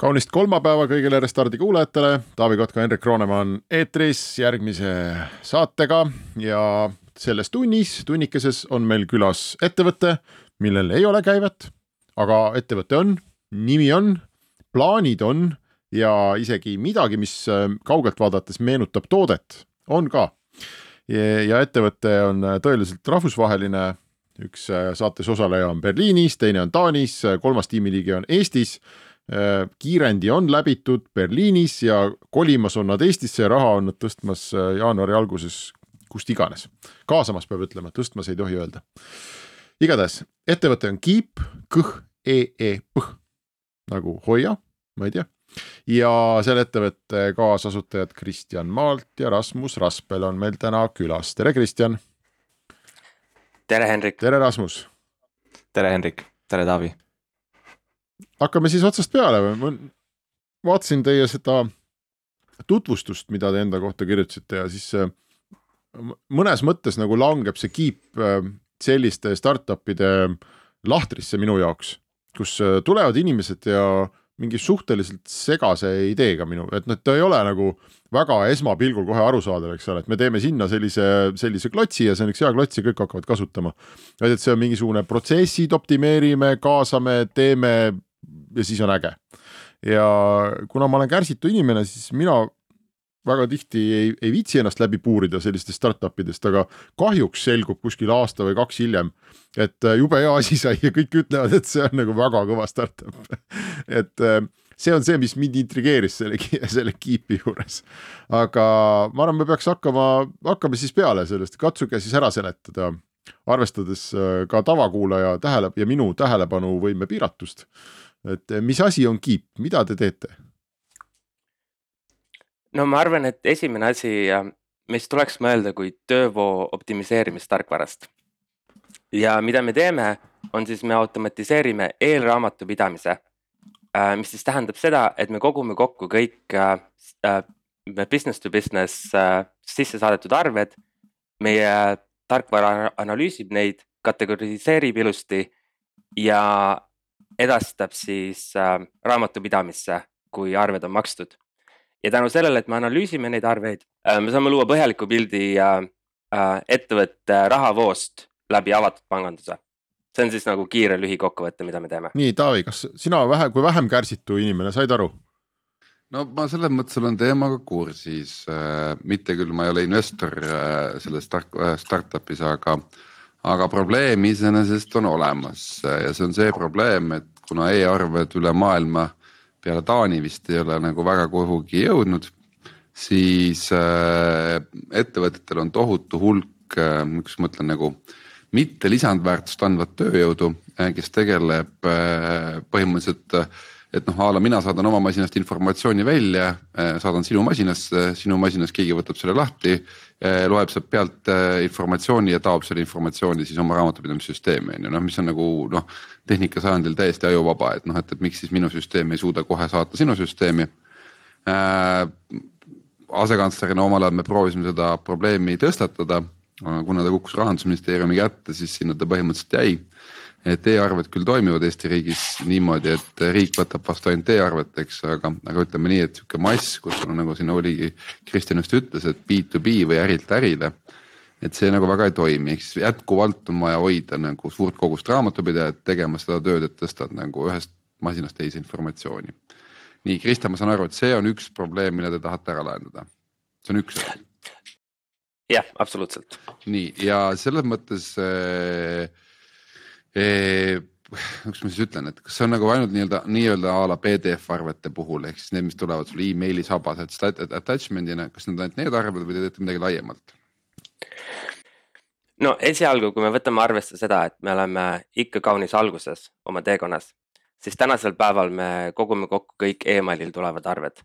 Kaunist kolmapäeva kõigile Restardi kuulajatele, Taavi Kotka, Hendrik Roonemaa on eetris järgmise saatega ja selles tunnis, tunnikeses on meil külas ettevõte, millel ei ole käivet, aga ettevõte on, nimi on, plaanid on ja isegi midagi, mis äh, kaugelt vaadates meenutab toodet, on ka. ja ettevõte on tõeliselt rahvusvaheline, üks äh, saates osaleja on Berliinis, teine on Taanis, kolmas tiimiliige on Eestis. Äh, kiirendi on läbitud Berliinis ja kolimas on nad Eestisse ja raha on nad tõstmas äh, jaanuari alguses kust iganes. kaasamas peab ütlema, tõstmas ei tohi öelda. igatahes ettevõte on Keep, kõh, e-e, põh nagu hoia, ma ei tea. ja selle ettevõtte kaasasutajad Kristjan Maalt ja Rasmus Raspel on meil täna külas, tere Kristjan. tere Hendrik. tere Rasmus. tere Hendrik, tere Taavi hakkame siis otsast peale, ma vaatasin teie seda tutvustust, mida te enda kohta kirjutasite ja siis mõnes mõttes nagu langeb see kiip äh, selliste startup'ide lahtrisse minu jaoks, kus äh, tulevad inimesed ja mingi suhteliselt segase ideega minu, et noh, ta ei ole nagu väga esmapilgul kohe arusaadav, eks ole, et me teeme sinna sellise, sellise klotsi ja see on üks hea klots ja kõik hakkavad kasutama. vaid et see on mingisugune protsessid optimeerime, kaasame, teeme ja siis on äge. ja kuna ma olen kärsitu inimene, siis mina väga tihti ei, ei viitsi ennast läbi puurida sellistest startup idest, aga kahjuks selgub kuskil aasta või kaks hiljem, et äh, jube hea asi sai ja kõik ütlevad, et see on nagu väga kõva startup et äh, see on see, mis mind intrigeeris selle, selle Keepi juures. aga ma arvan, me peaks hakkama, hakkame siis peale sellest, katsuge siis ära seletada, arvestades äh, ka tavakuulaja tähele ja minu tähelepanuvõime piiratust et eh, mis asi on Keep, mida te teete? no ma arvan, et esimene asi, mis tuleks mõelda kui töövoo optimiseerimistarkvarast. ja mida me teeme, on siis me automatiseerime eelraamatupidamise, äh, mis siis tähendab seda, et me kogume kokku kõik äh, business to business sisse saadetud arved. meie tarkvara analüüsib neid, kategoriseerib ilusti ja edastab siis äh, raamatupidamisse, kui arved on makstud. ja tänu sellele, et me analüüsime neid arveid äh,, me saame luua põhjaliku pildi äh, äh, ettevõtte rahavoost läbi avatud panganduse. see on siis nagu kiire lühikokkuvõte, mida me teeme. nii, Taavi, kas sina vähe, kui vähem kärsitu inimene, said aru? no ma selles mõttes olen teemaga kursis äh,, mitte küll, ma ei ole investor äh, selles start, äh, startup'is, aga äh, aga probleem iseenesest on olemas. Ja see on see probleem, et kuna e-arved üle maailma peale Taani vist ei ole nagu väga kuhugi jõudnud, siis äh, ettevõtetel on tohutu hulk äh,, kuidas ma ütlen nagu mitte lisandväärtust andvat tööjõudu äh,, kes tegeleb äh, põhimõtteliselt äh, et noh, a la mina saadan oma masinast informatsiooni välja, äh, saadan sinu masinasse, sinu masinas keegi võtab selle lahti, äh, loeb sealt pealt informatsiooni ja taob selle informatsiooni siis oma raamatupidamissüsteemi on ju noh, mis on nagu noh. tehnika sajandil täiesti ajuvaba, et noh, et, et miks siis minu süsteem ei suuda kohe saata sinu süsteemi äh,. asekantslerina omal ajal me proovisime seda probleemi tõstatada, kuna ta kukkus rahandusministeeriumi kätte, siis sinna ta põhimõtteliselt jäi et e-arved küll toimivad Eesti riigis niimoodi, et riik võtab vastu ainult e-arvet, eks, aga, aga ütleme nii, et sihuke mass, kus on nagu siin oligi, Kristjan just ütles, et B2B või ärilt ärile. et see nagu väga ei toimi, ehk siis jätkuvalt on vaja hoida nagu suurt kogust raamatupidajat tegema seda tööd, et tõstad nagu ühest masinast teise informatsiooni. nii, Kristjan, ma saan aru, et see on üks probleem, mille te tahate ära lahendada. see on üks jah, absoluutselt. nii, ja selles mõttes äh, kuidas ma siis ütlen, et kas see on nagu ainult nii-öelda, nii-öelda a la PDF arvete puhul ehk siis need, mis tulevad sulle emaili sabas, et attachment'ina, kas need on ainult need arved või te teete midagi laiemalt? no esialgu, kui me võtame arvesse seda, et me oleme ikka kaunis alguses oma teekonnas, siis tänasel päeval me kogume kokku kõik emailil tulevad arved.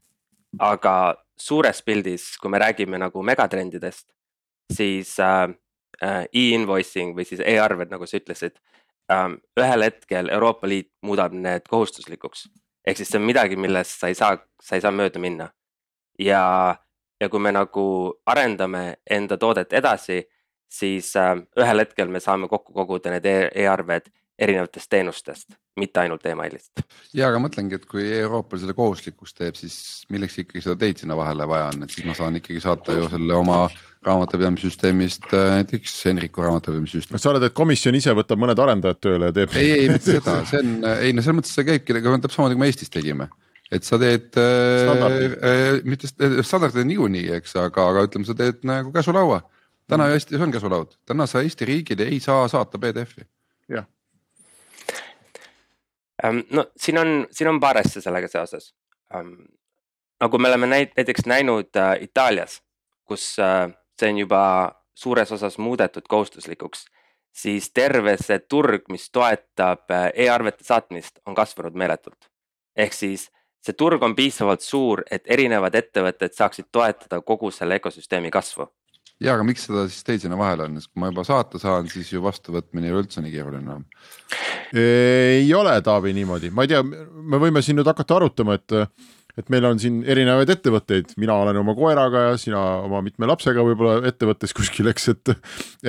aga suures pildis, kui me räägime nagu megatrendidest, siis äh, äh, e-invoicing või siis e-arved, nagu sa ütlesid ähm,. ühel hetkel Euroopa Liit muudab need kohustuslikuks, ehk siis see on midagi, millest sa ei saa, sa ei saa mööda minna. ja, ja kui me nagu arendame enda toodet edasi, siis äh, ühel hetkel me saame kokku koguda need e-, e-arved erinevatest teenustest, mitte ainult emailist. ja, aga mõtlengi, et kui Euroopa selle kohuslikuks teeb, siis milleks ikkagi seda teid sinna vahele vaja on, et siis ma saan ikkagi saata ju selle oma raamatupidamissüsteemist äh, näiteks Henriku raamatupidamissüsteemi. sa oled, et komisjon ise võtab mõned arendajad tööle ja teeb. ei, ei mitte seda, see on, ei no selles mõttes see käibki nagu täpselt samamoodi, kui me Eestis tegime et sa teed äh, äh, mitte standardid on niikuinii, eks, aga, aga ütleme, sa teed nagu käsulaua. täna Eestis on käsulaud, täna sa Eesti riigile ei saa saata PDF-i. jah Ähm, no siin on, siin on paar asja sellega seoses. Ähm, nagu me oleme näit-, näiteks näinud äh, Itaalias, kus äh, see on juba suures osas muudetud kohustuslikuks, siis terve see turg, mis toetab äh, e-arvete saatmist, on kasvanud meeletult. ehk siis see turg on piisavalt suur, et erinevad ettevõtted saaksid toetada kogu selle ökosüsteemi kasvu ja, aga miks seda siis teid sinna vahele on, sest kui ma juba saata saan, siis ju vastuvõtmine ei ole üldse nii keeruline enam. ei ole, Taavi, niimoodi, ma ei tea, me võime siin nüüd hakata arutama, et et meil on siin erinevaid ettevõtteid, mina olen oma koeraga ja sina oma mitme lapsega võib-olla ettevõttes kuskil, eks, et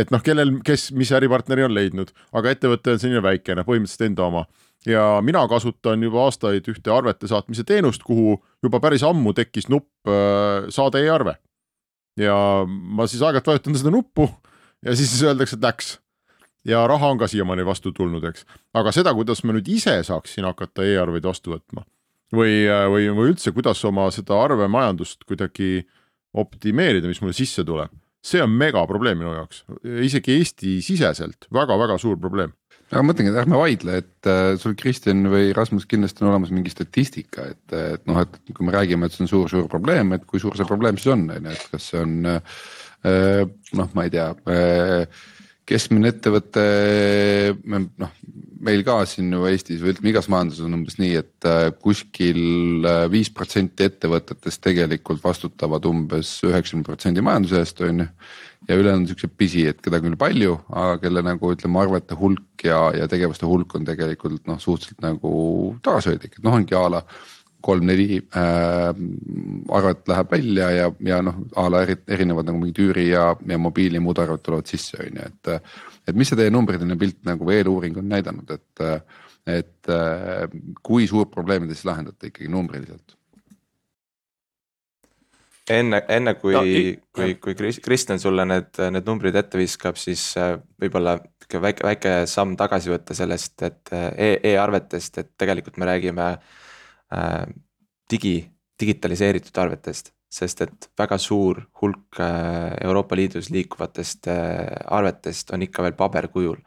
et noh, kellel, kes, mis äripartneri on leidnud, aga ettevõte on selline väikene, põhimõtteliselt enda oma. Ja mina kasutan juba aastaid ühte arvete saatmise teenust, kuhu juba päris ammu tekkis nupp äh, saade e-arve ja ma siis aeg-ajalt vajutan seda nuppu ja siis öeldakse, et läks. ja raha on ka siiamaani vastu tulnud, eks, aga seda, kuidas ma nüüd ise saaksin hakata e-arveid vastu võtma või, või, või üldse, kuidas oma seda arvemajandust kuidagi optimeerida, mis mulle sisse tuleb, see on megaprobleem minu jaoks, isegi Eesti-siseselt väga-väga suur probleem aga ma mõtlengi, et ärme vaidle, et äh, sul Kristjan või Rasmus kindlasti on olemas mingi statistika, et, et noh, et kui me räägime, et see on suur-suur probleem, et kui suur see probleem siis on, on ju, et kas see on äh, noh, ma ei tea äh, keskmine ettevõte, noh meil ka siin ju Eestis või ütleme igas majanduses on umbes nii, et äh, kuskil äh, viis protsenti ettevõtetest tegelikult vastutavad umbes üheksakümne protsendi majanduse eest, on ju ja ülejäänud on siuksed pisi, et keda küll palju, aga kelle nagu ütleme, arvete hulk ja, ja tegevuste hulk on tegelikult noh, suhteliselt nagu tagasihoidlik, et noh, ongi a la kolm-neli äh, arvet läheb välja ja, ja noh, a la eri, erinevad nagu mingid üüri ja, ja mobiili ja muud arved tulevad sisse, on ju, et. et mis see teie numbriline pilt nagu või eeluuring on näidanud, et, et kui suurt probleemi te siis lahendate ikkagi numbriliselt? Enne, enne kui no,, kui, kui Kristjan sulle need, need numbrid ette viskab, siis äh, võib-olla väike, väike samm tagasi võtta sellest, et äh, e e-arvetest, et tegelikult me räägime äh, digi, digitaliseeritud arvetest. sest et väga suur hulk äh, Euroopa Liidus liikuvatest arvetest on ikka veel paberkujul.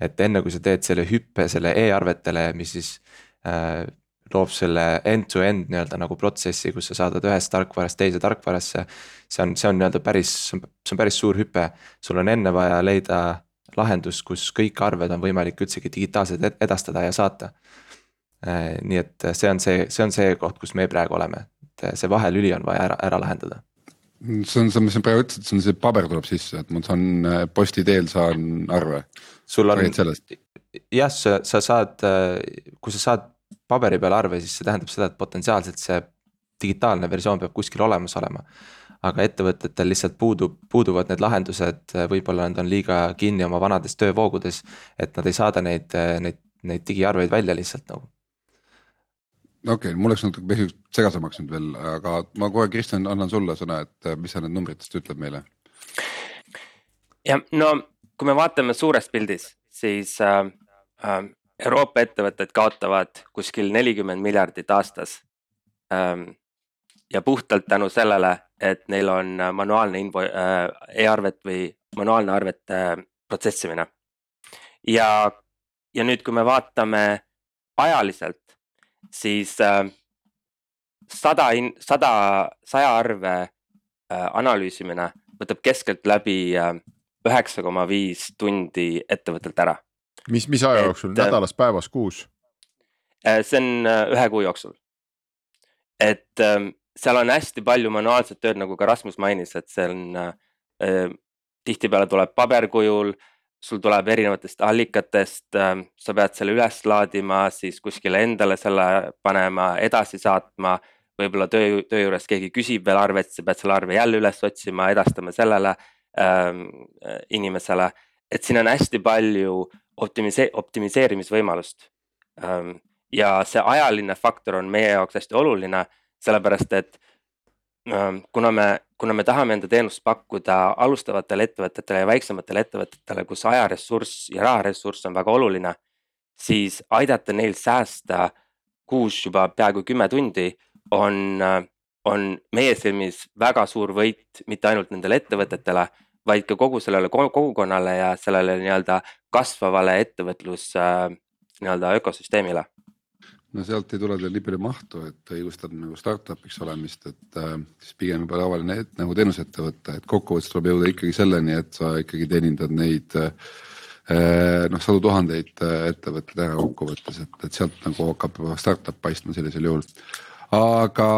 et enne kui sa teed selle hüppe selle e-arvetele, mis siis äh, loob selle end-to-end nii-öelda nagu protsessi, kus sa saadad ühest tarkvarast teise tarkvarasse. see on, see on nii-öelda päris, see on päris suur hüpe, sul on enne vaja leida lahendus, kus kõik arved on võimalik üldsegi digitaalselt edastada ja saata. Äh, nii et see on see, see on see koht, kus me praegu oleme, et see vahelüli on vaja ära, ära lahendada see on, mis sa praegu ütlesid, see on see paber tuleb sisse, et ma saan äh, posti teel saan arve. sul on, jah, sa, sa saad, äh, kui sa saad paberi peal arve, siis see tähendab seda, et potentsiaalselt see digitaalne versioon peab kuskil olemas olema. aga ettevõtetel lihtsalt puudub, puuduvad need lahendused, võib-olla nad on liiga kinni oma vanades töövoogudes. et nad ei saada neid, neid, neid digiarveid välja lihtsalt nagu okei okay,, mul läks natuke pisut segasemaks nüüd veel, aga ma kohe, Kristjan, annan sulle sõna, et mis sa need numbritest ütled meile? jah, no kui me vaatame suures pildis, siis äh, äh, Euroopa ettevõtted kaotavad kuskil nelikümmend miljardit aastas. Ähm, ja puhtalt tänu sellele, et neil on manuaalne info äh, e-arvet või manuaalne arvete protsessimine. ja, ja nüüd, kui me vaatame ajaliselt, siis äh, sada, sada, saja arve äh, analüüsimine võtab keskeltläbi üheksa koma viis tundi ettevõttelt ära mis, mis aja jooksul, äh, nädalas, päevas, kuus? Äh, see on äh, ühe kuu jooksul. et ähm, seal on hästi palju manuaalset tööd, nagu ka Rasmus mainis, et see on äh, tihtipeale tuleb paberkujul, sul tuleb erinevatest allikatest äh,, sa pead selle üles laadima, siis kuskile endale selle panema, edasi saatma. võib-olla töö, töö juures keegi küsib veel arvet, sa pead selle arve jälle üles otsima, edastama sellele ähm, inimesele. et siin on hästi palju optimise-, optimiseerimisvõimalust. Ja see ajaline faktor on meie jaoks hästi oluline, sellepärast et kuna me, kuna me tahame enda teenust pakkuda alustavatele ettevõtetele ja väiksematele ettevõtetele, kus ajaressurss ja raharessurss on väga oluline, siis aidata neil säästa kuus juba peaaegu kümme tundi on, on meie silmis väga suur võit mitte ainult nendele ettevõtetele, vaid ka kogu sellele kogukonnale ja sellele nii-öelda kasvavale ettevõtlus äh, nii-öelda ökosüsteemile no sealt ei tule teil nii palju mahtu, et õigustab nagu startup'iks olemist, et äh, siis pigem juba tavaline et, nagu teenusettevõte, et kokkuvõttes tuleb jõuda ikkagi selleni, et sa ikkagi teenindad neid äh, noh, sadu tuhandeid äh, ettevõtteid ära kokkuvõttes, et, et sealt nagu hakkab startup paistma sellisel juhul. Aga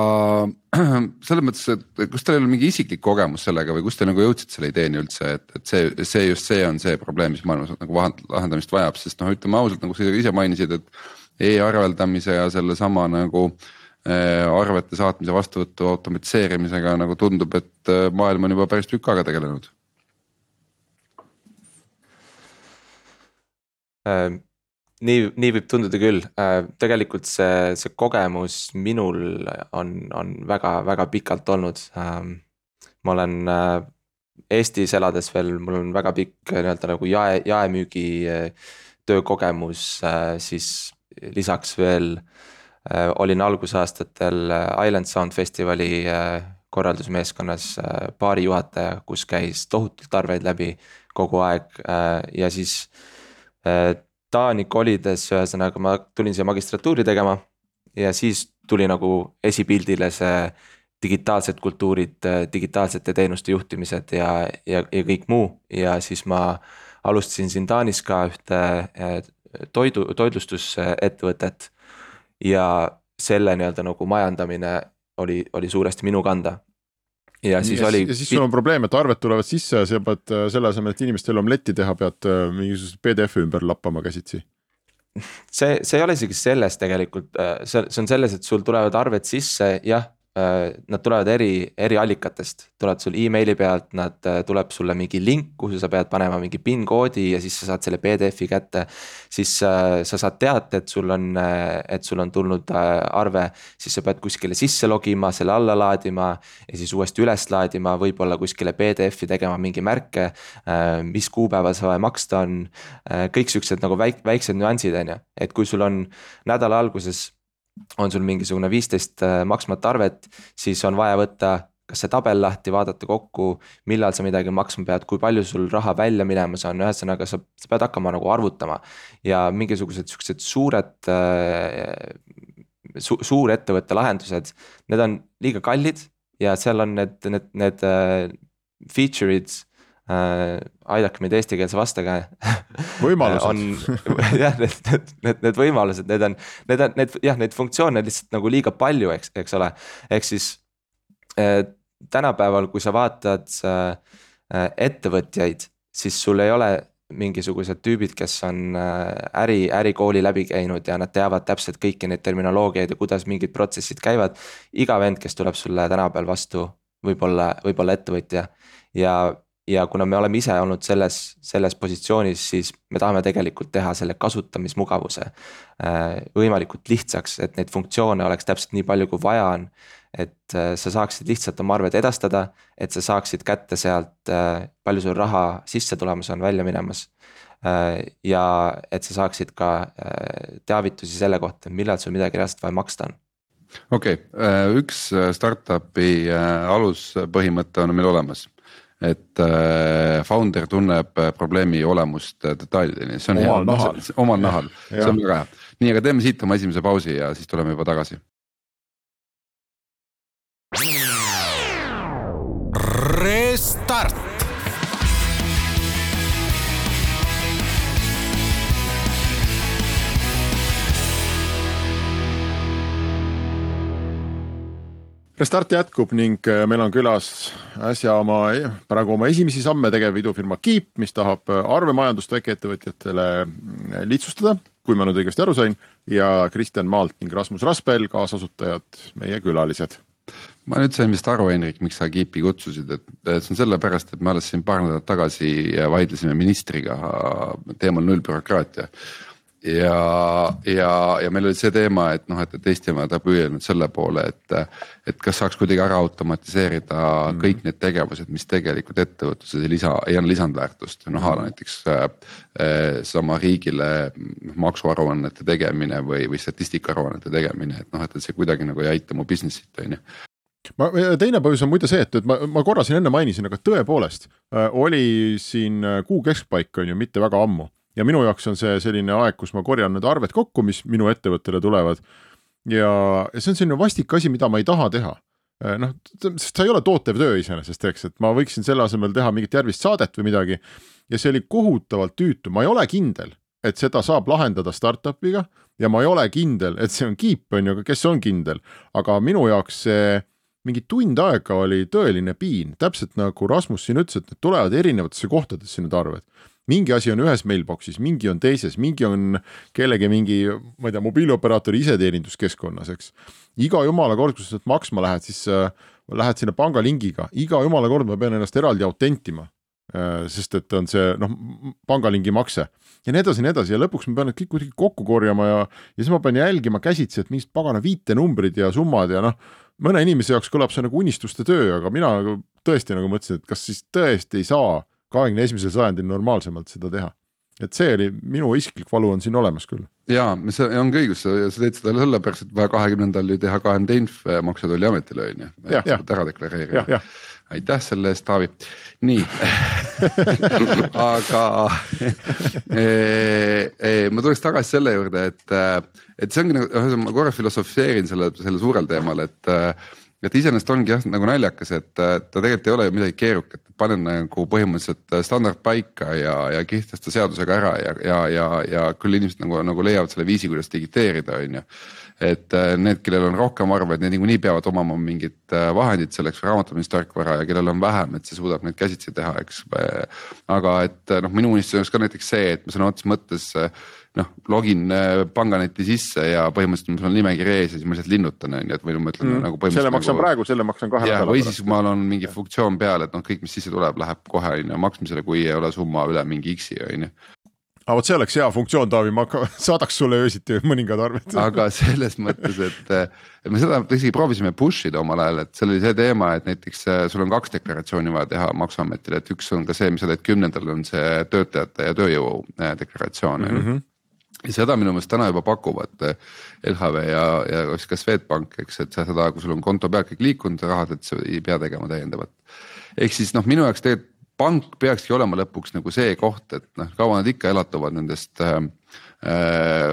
selles mõttes, et kas teil oli mingi isiklik kogemus sellega või kust te nagu jõudsite selle ideeni üldse, et, et see, see just see on see probleem, mis maailmas nagu lahendamist vajab, sest noh, ütleme ausalt, nagu sa ise mainisid, et e-arveldamise ja sellesama nagu äh, arvete saatmise vastuvõtu automatiseerimisega nagu tundub, et äh, maailm on juba päris tükk aega tegelenud äh,. Nii, nii võib tunduda küll äh,, tegelikult see, see kogemus minul on, on väga-väga pikalt olnud ähm,. ma olen äh, Eestis elades veel, mul on väga pikk nii-öelda nagu jae, jaemüügi äh, töökogemus äh, siis lisaks veel äh, olin algusaastatel äh, Island Sound festivali äh, korraldusmeeskonnas baarijuhataja, kus käis tohutult arveid läbi kogu aeg ja siis Taani kolides, ühesõnaga ma tulin siia magistratuuri tegema ja siis tuli nagu esipildile see digitaalsed kultuurid, digitaalsete teenuste juhtimised ja, ja, ja kõik muu ja siis ma alustasin siin Taanis ka ühte toidu, toitlustusettevõtet. ja selle nii-öelda nagu majandamine oli, oli suuresti minu kanda. Ja siis ja, oli. ja siis sul on probleem, et arved tulevad sisse ja sa pead äh, selle asemel, et inimestele omletti teha, pead äh, mingisuguse PDF-i ümber lappama käsitsi see, see ei ole isegi selles tegelikult, äh, see, see on selles, et sul tulevad arved sisse, jah, nad tulevad eri, eri allikatest, tulevad sul emaili pealt, nad, äh, tuleb sulle mingi link, kuhu sa pead panema mingi PIN koodi ja siis sa saad selle PDF-i kätte. siis äh, sa saad teate, et sul on, et sul on tulnud arve, siis sa pead kuskile sisse logima, selle alla laadima. ja siis uuesti üles laadima, võib-olla kuskile PDF-i tegema mingi märke, mis kuupäeval see vaja maksta on. kõik siuksed nagu väik-, väiksed nüansid, on ju, et kui sul on nädala alguses on sul mingisugune viisteist äh, maksmata arvet, siis on vaja võtta kas see tabel lahti, vaadata kokku, millal sa midagi maksma pead, kui palju sul raha välja minemas on, ühesõnaga sa, sa pead hakkama nagu arvutama. ja mingisugused siuksed suured äh, su,, suurettevõtte lahendused, need on liiga kallid ja seal on need, need, need äh, feature'id äh,, aidake meid eestikeelse vastaga võimalused on jah, need, need, need, need võimalused, need on, need on, need jah, neid funktsioone lihtsalt nagu liiga palju, eks, eks ole. ehk siis äh, tänapäeval, kui sa vaatad äh, ettevõtjaid, siis sul ei ole mingisugused tüübid, kes on äh, äri, ärikooli läbi käinud ja nad teavad täpselt kõiki neid terminoloogiaid ja kuidas mingid protsessid käivad. iga vend, kes tuleb sulle tänapäeval vastu, võib olla, võib olla ettevõtja ja ja kuna me oleme ise olnud selles, selles positsioonis, siis me tahame tegelikult teha selle kasutamismugavuse äh, võimalikult lihtsaks, et neid funktsioone oleks täpselt nii palju, kui vaja on. et äh, sa saaksid lihtsalt oma arved edastada, et sa saaksid kätte sealt, äh, palju sul raha sisse tulemas on, välja minemas. ja et sa saaksid ka teavitusi selle kohta, millal sul midagi reaalselt vaja maksta on okei okay,, üks startup'i aluspõhimõte on meil olemas et äh, founder tunneb äh, probleemi olemust äh, detailideni, see on omal hea, omal nahal, see on väga hea. nii, aga teeme siit oma esimese pausi ja siis tuleme juba tagasi. Restart jätkub ning äh, meil on külas äsja oma, praegu oma esimesi samme tegev idufirma Keep, mis tahab äh, arvemajandust väikeettevõtjatele äh, lihtsustada, kui ma nüüd õigesti aru sain. ja Kristjan Maalt ning Rasmus Raspel, kaasasutajad, meie külalised. ma nüüd sain vist aru, Henrik, miks sa Keepi kutsusid, et see on sellepärast, et me alles siin paar nädalat tagasi vaidlesime ministriga teemal nullbürokraatia ja, ja, ja meil oli see teema, et noh, et, et Eestimaa ta püüelnud selle poole, et, et kas saaks kuidagi ära automatiseerida mm. kõik need tegevused, mis tegelikult ettevõtluses ei lisa, ei anna lisandväärtust, noh a la näiteks äh, sama riigile maksuaruannete tegemine või, või statistikaaruannete tegemine, et noh, et, et see kuidagi nagu ei aita mu business'it on ju ma, teine põhjus on muide see, et, et ma, ma korra siin enne mainisin, aga tõepoolest äh, oli siin kuu keskpaik on ju mitte väga ammu ja minu jaoks on see selline aeg, kus ma korjan need arved kokku, mis minu ettevõttele tulevad. ja, ja see on selline vastik asi, mida ma ei taha teha. Äh, noh, sest see ei ole tootev töö iseenesest, eks, et ma võiksin selle asemel teha mingit järgmist saadet või midagi. ja see oli kohutavalt tüütu, ma ei ole kindel, et seda saab lahendada startup'iga. Ja ma ei ole kindel, et see on kiip, on ju, aga kes on kindel, aga minu jaoks see mingi tund aega oli tõeline piin, täpselt nagu Rasmus siin ütles, et need tulevad erinevatesse kohtadesse, need arved mingi asi on ühes mailbox'is, mingi on teises, mingi on kellegi mingi, ma ei tea, mobiilioperaatori iseteeninduskeskkonnas, eks. iga jumala kord, kui sa sealt maksma lähed, siis äh, lähed sinna pangalingiga, iga jumala kord ma pean ennast eraldi autentima äh,. sest et on see noh, pangalingi makse ja nii edasi ja nii edasi ja lõpuks ma pean need kõik kuidagi kokku korjama ja, ja siis ma pean jälgima käsitsi, et mingid pagana viitenumbrid ja summad ja noh, mõne inimese jaoks kõlab see nagu unistuste töö, aga mina tõesti nagu mõtlesin, et kas siis tõesti ei saa kahekümne esimesel sajandil normaalsemalt seda teha. et see oli, minu isiklik valu on siin olemas küll. ja see on ka õigus, sa teed seda sellepärast, et vaja kahekümnendal ju teha KMD inf Maksu- ja Tolliametile on ju, et ära deklareerida aitäh selle eest, Taavi. nii aga e, e, ma tuleks tagasi selle juurde, et, et see ongi nagu, ühesõnaga ma korra filosofeerin selle, selle suurel teemal, et et iseenesest ongi jah nagu naljakas, et ta tegelikult ei ole ju midagi keerukat, panen nagu põhimõtteliselt standard paika ja, ja kehtesta seadusega ära ja, ja, ja, ja küll inimesed nagu, nagu leiavad selle viisi, kuidas digiteerida, on ju. et äh, need, kellel on rohkem arveid, need niikuinii peavad omama mingit äh, vahendit selleks raamatupidamistarkvara ja kellel on vähem, et see suudab neid käsitsi teha, eks. aga et noh, minu unistus oleks ka näiteks see, et ma sõna otseses mõttes noh, login äh, panganeti sisse ja põhimõtteliselt mul on nimekiri ees ja siis ma lihtsalt linnutan on ju, et või ma ütlen mm. nagu põhimõtteliselt. selle maksan nagu, praegu, selle maksan kahe nädala pärast. või siis mul on mingi funktsioon peal, et noh, kõik, mis sisse tuleb, läheb kohe on ju maksmisele, kui ei ole summa üle mingi X-i on ju aga vot see oleks hea funktsioon, Taavi, ma saadaks sulle öösiti mõningad arved. aga selles mõttes, et, et me seda isegi proovisime push ida omal ajal, et seal oli see teema, et näiteks äh, sul on kaks deklaratsiooni vaja teha maksuametile, et üks on ka see, mis sa teed kümnendal on see töötajate ja tööjõu äh, deklaratsioon mm. -hmm ja seda minu meelest täna juba pakuvad eh, LHV ja, ja ka Swedbank, eks, et sa seda, kui sul on konto peal kõik liikunud rahad, et sa ei pea tegema täiendavat. ehk siis noh, minu jaoks tegelikult pank peakski olema lõpuks nagu see koht, et noh, kaua nad ikka elatuvad nendest Äh,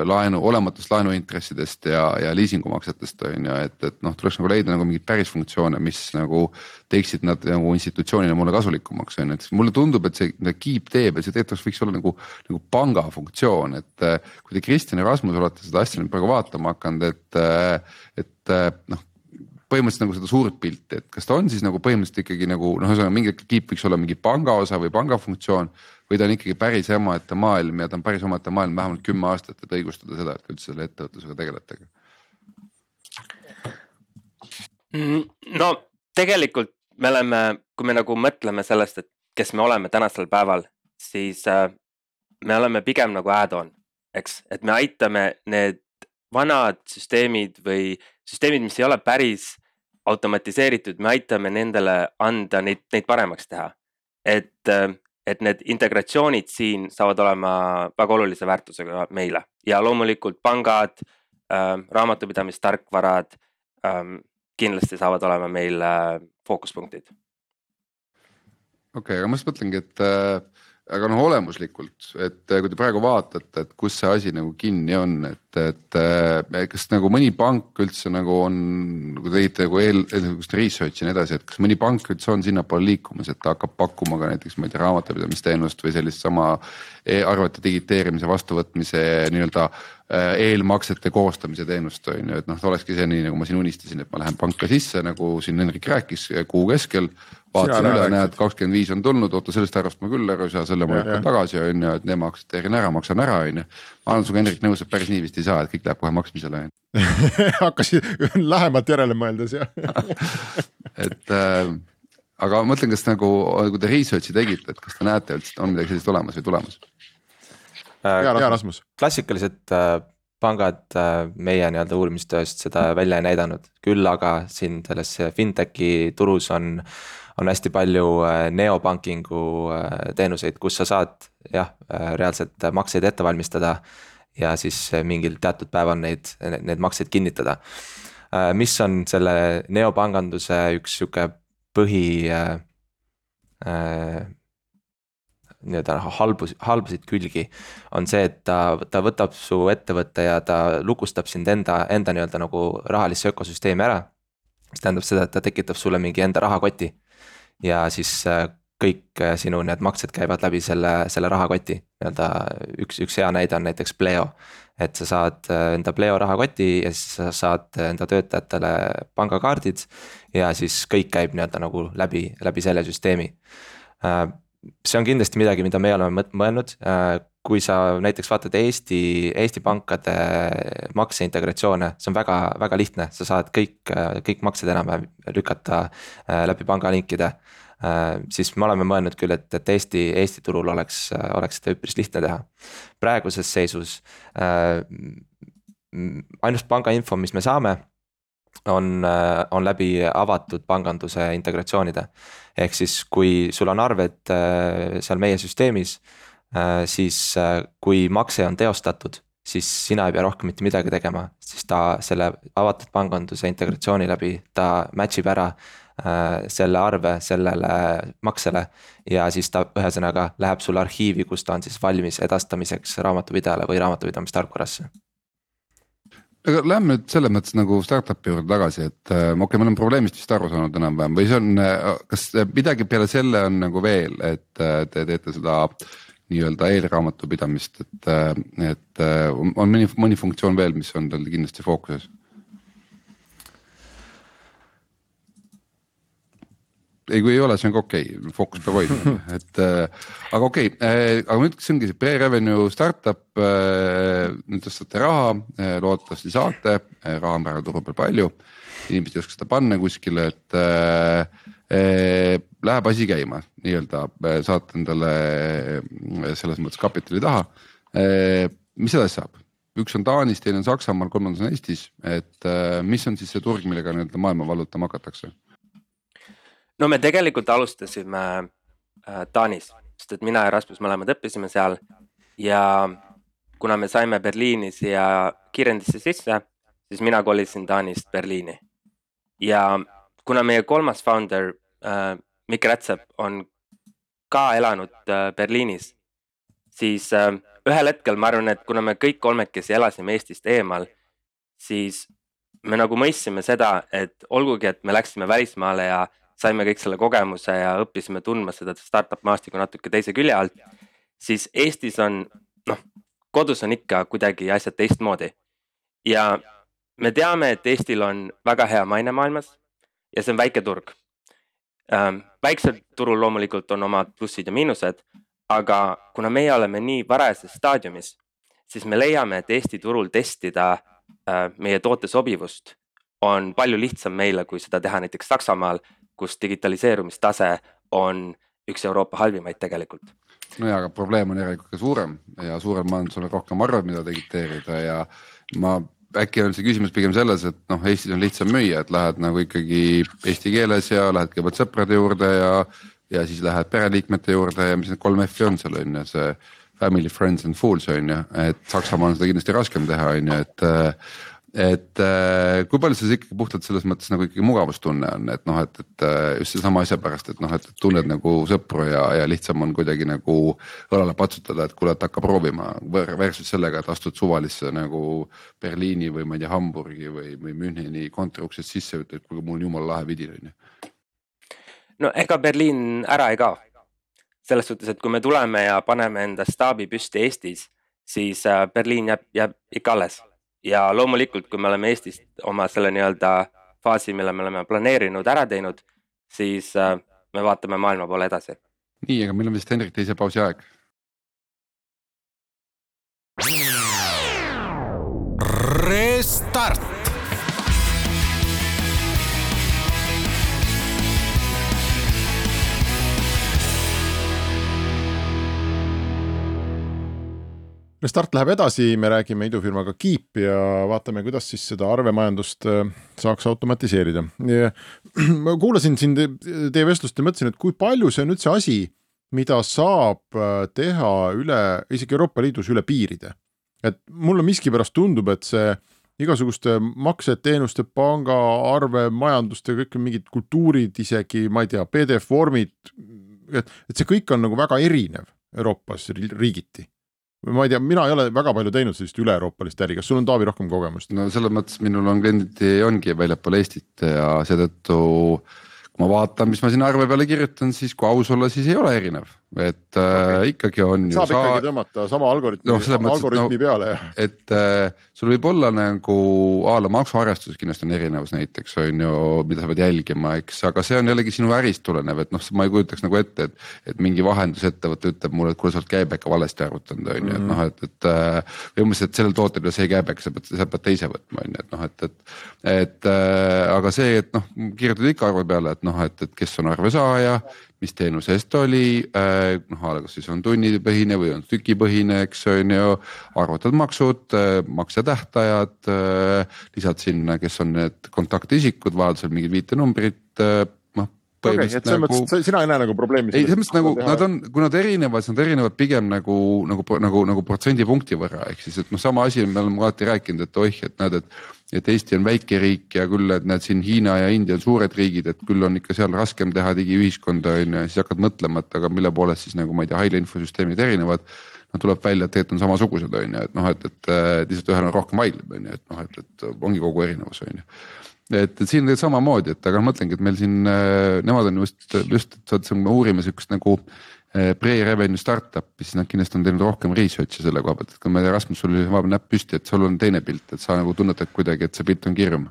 laenu, olematust laenuintressidest ja, ja liisingumaksetest on ju, et, et noh, tuleks nagu leida nagu mingeid päris funktsioone, mis nagu teeksid nad nagu institutsioonina mulle kasulikumaks on ju, et mulle tundub, et see, mida Keep teeb, et see tegelikult võiks olla nagu, nagu panga funktsioon, et äh, kui te Kristjan ja Rasmus olete seda asja nüüd praegu vaatama hakanud, et, äh, et noh põhimõtteliselt nagu seda suurt pilti, et kas ta on siis nagu põhimõtteliselt ikkagi nagu noh, ühesõnaga mingi Keep võiks olla mingi panga osa või panga funktsioon või ta on ikkagi päris omaette maailm ja ta on päris omaette maailm vähemalt kümme aastat, et õigustada seda, et üldse selle ettevõtlusega tegelete? Mm, no tegelikult me oleme, kui me nagu mõtleme sellest, et kes me oleme tänasel päeval, siis äh, me oleme pigem nagu add-on, eks, et me aitame need vanad süsteemid või süsteemid, mis ei ole päris automatiseeritud, me aitame nendele anda neid, neid paremaks teha. et äh, et need integratsioonid siin saavad olema väga olulise väärtusega meile ja loomulikult pangad äh,, raamatupidamistarkvarad äh, kindlasti saavad olema meil äh, fookuspunktid. okei okay,, aga ma just mõtlengi, et äh, aga noh, olemuslikult, et äh, kui te praegu vaatate, et kus see asi nagu kinni on, et, et äh, kas nagu mõni pank üldse nagu on, kui te tegite nagu eel, eelnevast research'i ja nii edasi, et kas mõni pank üldse on sinnapoole liikumas, et ta hakkab pakkuma ka näiteks, ma ei tea, raamatupidamisteenust või sellist sama e-arvete digiteerimise vastuvõtmise nii-öelda äh, eelmaksete koostamise teenust on ju, et noh, olekski see nii, nagu ma siin unistasin, et ma lähen panka sisse, nagu siin Hendrik rääkis kuu keskel vaatasin üle, näed kakskümmend viis on tulnud, oota sellest arvest ma küll aru ei saa, selle ma lükkan tagasi on ju, et need aktsepteerin ära, maksan ära on ju. ma olen sinuga Hendrik nõus, et päris nii vist ei saa, et kõik läheb kohe maksmisele hakkasid lähemalt järele mõeldes jah et äh, aga ma mõtlen, kas nagu, kui te research'i tegite, et kas te näete üldse, et on midagi sellist olemas või tulemas äh,? hea Rasmus. klassikalised äh, pangad äh, meie nii-öelda uurimistööst seda välja ei näidanud, küll aga siin selles fintech'i turus on on hästi palju äh, neobankingu äh, teenuseid, kus sa saad jah, äh, reaalselt makseid ette valmistada. Ja siis mingil teatud päeval neid, need makseid kinnitada. mis on selle neopanganduse üks sihuke põhi äh,. nii-öelda halbus, halbasid külgi on see, et ta, ta võtab su ettevõtte ja ta lukustab sind enda, enda nii-öelda nagu rahalisse ökosüsteemi ära. mis tähendab seda, et ta tekitab sulle mingi enda rahakoti ja siis äh, kõik äh, sinu need maksed käivad läbi selle, selle rahakoti, nii-öelda üks, üks hea näide on näiteks Pleo. et sa saad äh, enda Pleo rahakoti ja siis sa saad enda töötajatele pangakaardid ja siis kõik käib nii-öelda nagu läbi, läbi selle süsteemi. see on kindlasti midagi, mida meie oleme mõelnud, kui sa näiteks vaatad Eesti, Eesti pankade makseintegratsioone, see on väga, väga lihtne, sa saad kõik, kõik maksed enam-vähem lükata läbi pangalinkide Äh, siis me oleme mõelnud küll, et, et Eesti, Eesti turul oleks, oleks seda üpris lihtne teha. praeguses seisus äh, ainus pangainfo, mis me saame, on, äh, on läbi avatud panganduse integratsioonide. ehk siis, kui sul on arved seal meie süsteemis, siis kui makse on teostatud siis sina ei pea rohkem mitte midagi tegema, siis ta selle avatud panganduse integratsiooni läbi, ta match ib ära Äh, selle arve sellele maksele. ja siis ta ühesõnaga läheb sulle arhiivi, kus ta on siis valmis edastamiseks raamatupidajale või raamatupidamistarkvarasse aga lähme nüüd selles mõttes nagu startup'i juurde tagasi, et äh, okei okay,, me oleme probleemist vist aru saanud enam-vähem või see on, äh, kas midagi peale selle on nagu veel, et te teete seda nii-öelda eelraamatupidamist, et, et on mõni, mõni funktsioon veel, mis on teil kindlasti fookuses ei, kui ei ole, see on ka okei okay., fookus peab hoidma, et äh, aga okei okay, äh,, aga ütleks, see ongi see pre-revenue startup äh,. nüüd tõstate raha äh,, loodetavasti saate äh,, raha on praegu turu peal palju. inimesed ei oska seda panna kuskile, et äh, äh, läheb asi käima nii-öelda äh,, saate endale äh, selles mõttes kapitali taha äh,. mis edasi saab? üks on Taanis, teine on Saksamaal, kolmandas on Eestis, et äh, mis on siis see turg, millega nii-öelda maailma vallutama hakatakse? No me tegelikult alustasime äh, Taanis, sest et mina ja Rasmus mõlemad õppisime seal ja kuna me saime Berliini siia kiirendisse sisse, siis mina kolisin Taanist Berliini. ja kuna meie kolmas founder äh, Mikk Rätsep on ka elanud äh, Berliinis, siis äh, ühel hetkel ma arvan, et kuna me kõik kolmekesi elasime Eestist eemal, siis me nagu mõistsime seda, et olgugi, et me läksime välismaale ja saime kõik selle kogemuse ja õppisime tundma seda startup maastikku natuke teise külje alt. siis Eestis on noh, kodus on ikka kuidagi asjad teistmoodi. ja me teame, et Eestil on väga hea maine maailmas ja see on väike turg ähm,. väiksel turul loomulikult on omad plussid ja miinused, aga kuna meie oleme nii varajases staadiumis, siis me leiame, et Eesti turul testida äh, meie toote sobivust on palju lihtsam meile, kui seda teha näiteks Saksamaal kus digitaliseerumistase on üks Euroopa halvimaid tegelikult. no ja, aga probleem on järelikult ka suurem ja suurem majandusel on rohkem arveid, mida digiteerida ja ma äkki on see küsimus pigem selles, et noh, Eestis on lihtsam müüa, et lähed nagu ikkagi eesti keeles ja lähed kõigepealt sõprade juurde ja. ja siis lähed pereliikmete juurde ja mis need kolm F-i on seal on ju, see family, friends and fools on ju, et Saksamaal on seda kindlasti raskem teha, on ju, et et äh, kui palju see ikkagi puhtalt selles mõttes nagu ikkagi mugavustunne on, et noh, et, et äh, just sellesama asja pärast, et noh, et tunned nagu sõpru ja, ja lihtsam on kuidagi nagu õlale patsutada, et kuule, et hakka proovima. Versus sellega, et astud suvalisse nagu Berliini või ma ei tea, Hamburgi või, või Müncheni kontoriuksest sisse, ütled, kuule, mul on jumala lahe vidin on ju. no ega Berliin ära ei kao. selles suhtes, et kui me tuleme ja paneme enda staabi püsti Eestis, siis äh, Berliin jääb, jääb ikka alles ja loomulikult, kui me oleme Eestis oma selle nii-öelda faasi, mille me oleme planeerinud, ära teinud, siis äh, me vaatame maailma poole edasi. nii, aga meil on vist Hendrik teise pausi aeg. Restart Restart läheb edasi, me räägime idufirmaga Keep ja vaatame, kuidas siis seda arvemajandust äh, saaks automatiseerida. ma kuulasin siin teie vestlust ja mõtlesin, et kui palju see on üldse asi, mida saab äh, teha üle, isegi Euroopa Liidus üle piiride. et mulle miskipärast tundub, et see igasuguste maksed, teenuste, pangaarve, majanduste, kõik mingid kultuurid, isegi ma ei tea, PDF vormid. et, et see kõik on nagu väga erinev Euroopas riigiti ma ei tea, mina ei ole väga palju teinud sellist üle-euroopalist äri, kas sul on Taavi rohkem kogemust? no selles mõttes minul on kliendid ongi väljapool Eestit ja seetõttu kui ma vaatan, mis ma sinna arve peale kirjutan, siis kui aus olla, siis ei ole erinev et äh, okay. ikkagi on ju. saab sa... ikkagi tõmmata sama algoritmi no,, algoritmi no, peale jah. et äh, sul võib olla nagu a la maksuarvestuses kindlasti on erinevus näiteks on ju, mida sa pead jälgima, eks, aga see on jällegi sinu ärist tulenev, et noh, ma ei kujutaks nagu ette, et. et mingi vahendusettevõte ütleb mulle, et kuule, sa oled käibeka valesti arvutanud, on ju, et noh, et, et äh,. et sellel tootel ei ole see käibek, sa pead, sa pead teise võtma, on ju, et noh, et, et. et äh, aga see, et noh, kirjutad ikka arve peale, et noh, et, et kes on arvesaaja mis teenuse eest oli, äh, noh kas siis on tunnipõhine või on tükipõhine, eks on ju. arvutad maksud, äh, maksetähtajad, äh, lisad sinna, kes on need kontaktisikud, vajadusel mingid viitenumbrid okei et selles nagu... mõttes sina ei näe nagu probleemi. ei, selles mõttes nagu teha... nad on, kui nad erinevad, siis nad erinevad pigem nagu, nagu, nagu, nagu protsendipunkti võrra, ehk siis, et noh, sama asi me oleme alati rääkinud, et oih, et näed, et et Eesti on väike riik ja küll, et näed siin Hiina ja India on suured riigid, et küll on ikka seal raskem teha digiühiskonda on ju ja siis hakkad mõtlema, et aga mille poolest siis nagu ma ei tea, haigla infosüsteemid erinevad. no tuleb välja, et tegelikult on samasugused on ju, et noh, et, et lihtsalt ühel on rohkem haiglaid on ju, et noh, et, et ongi kogu erinevus on ju et, et siin samamoodi, et aga ma mõtlengi, et meil siin nemad on just, just, et me uurime sihukest nagu Eh, pre-revenue startup'i, siis nad kindlasti on teinud rohkem research'i selle koha pealt, et kui ma ei tea, Rasmus, sul oli vahepeal näpp püsti, et sul on teine pilt, et sa nagu tunnetad kuidagi, et see pilt on kirjum.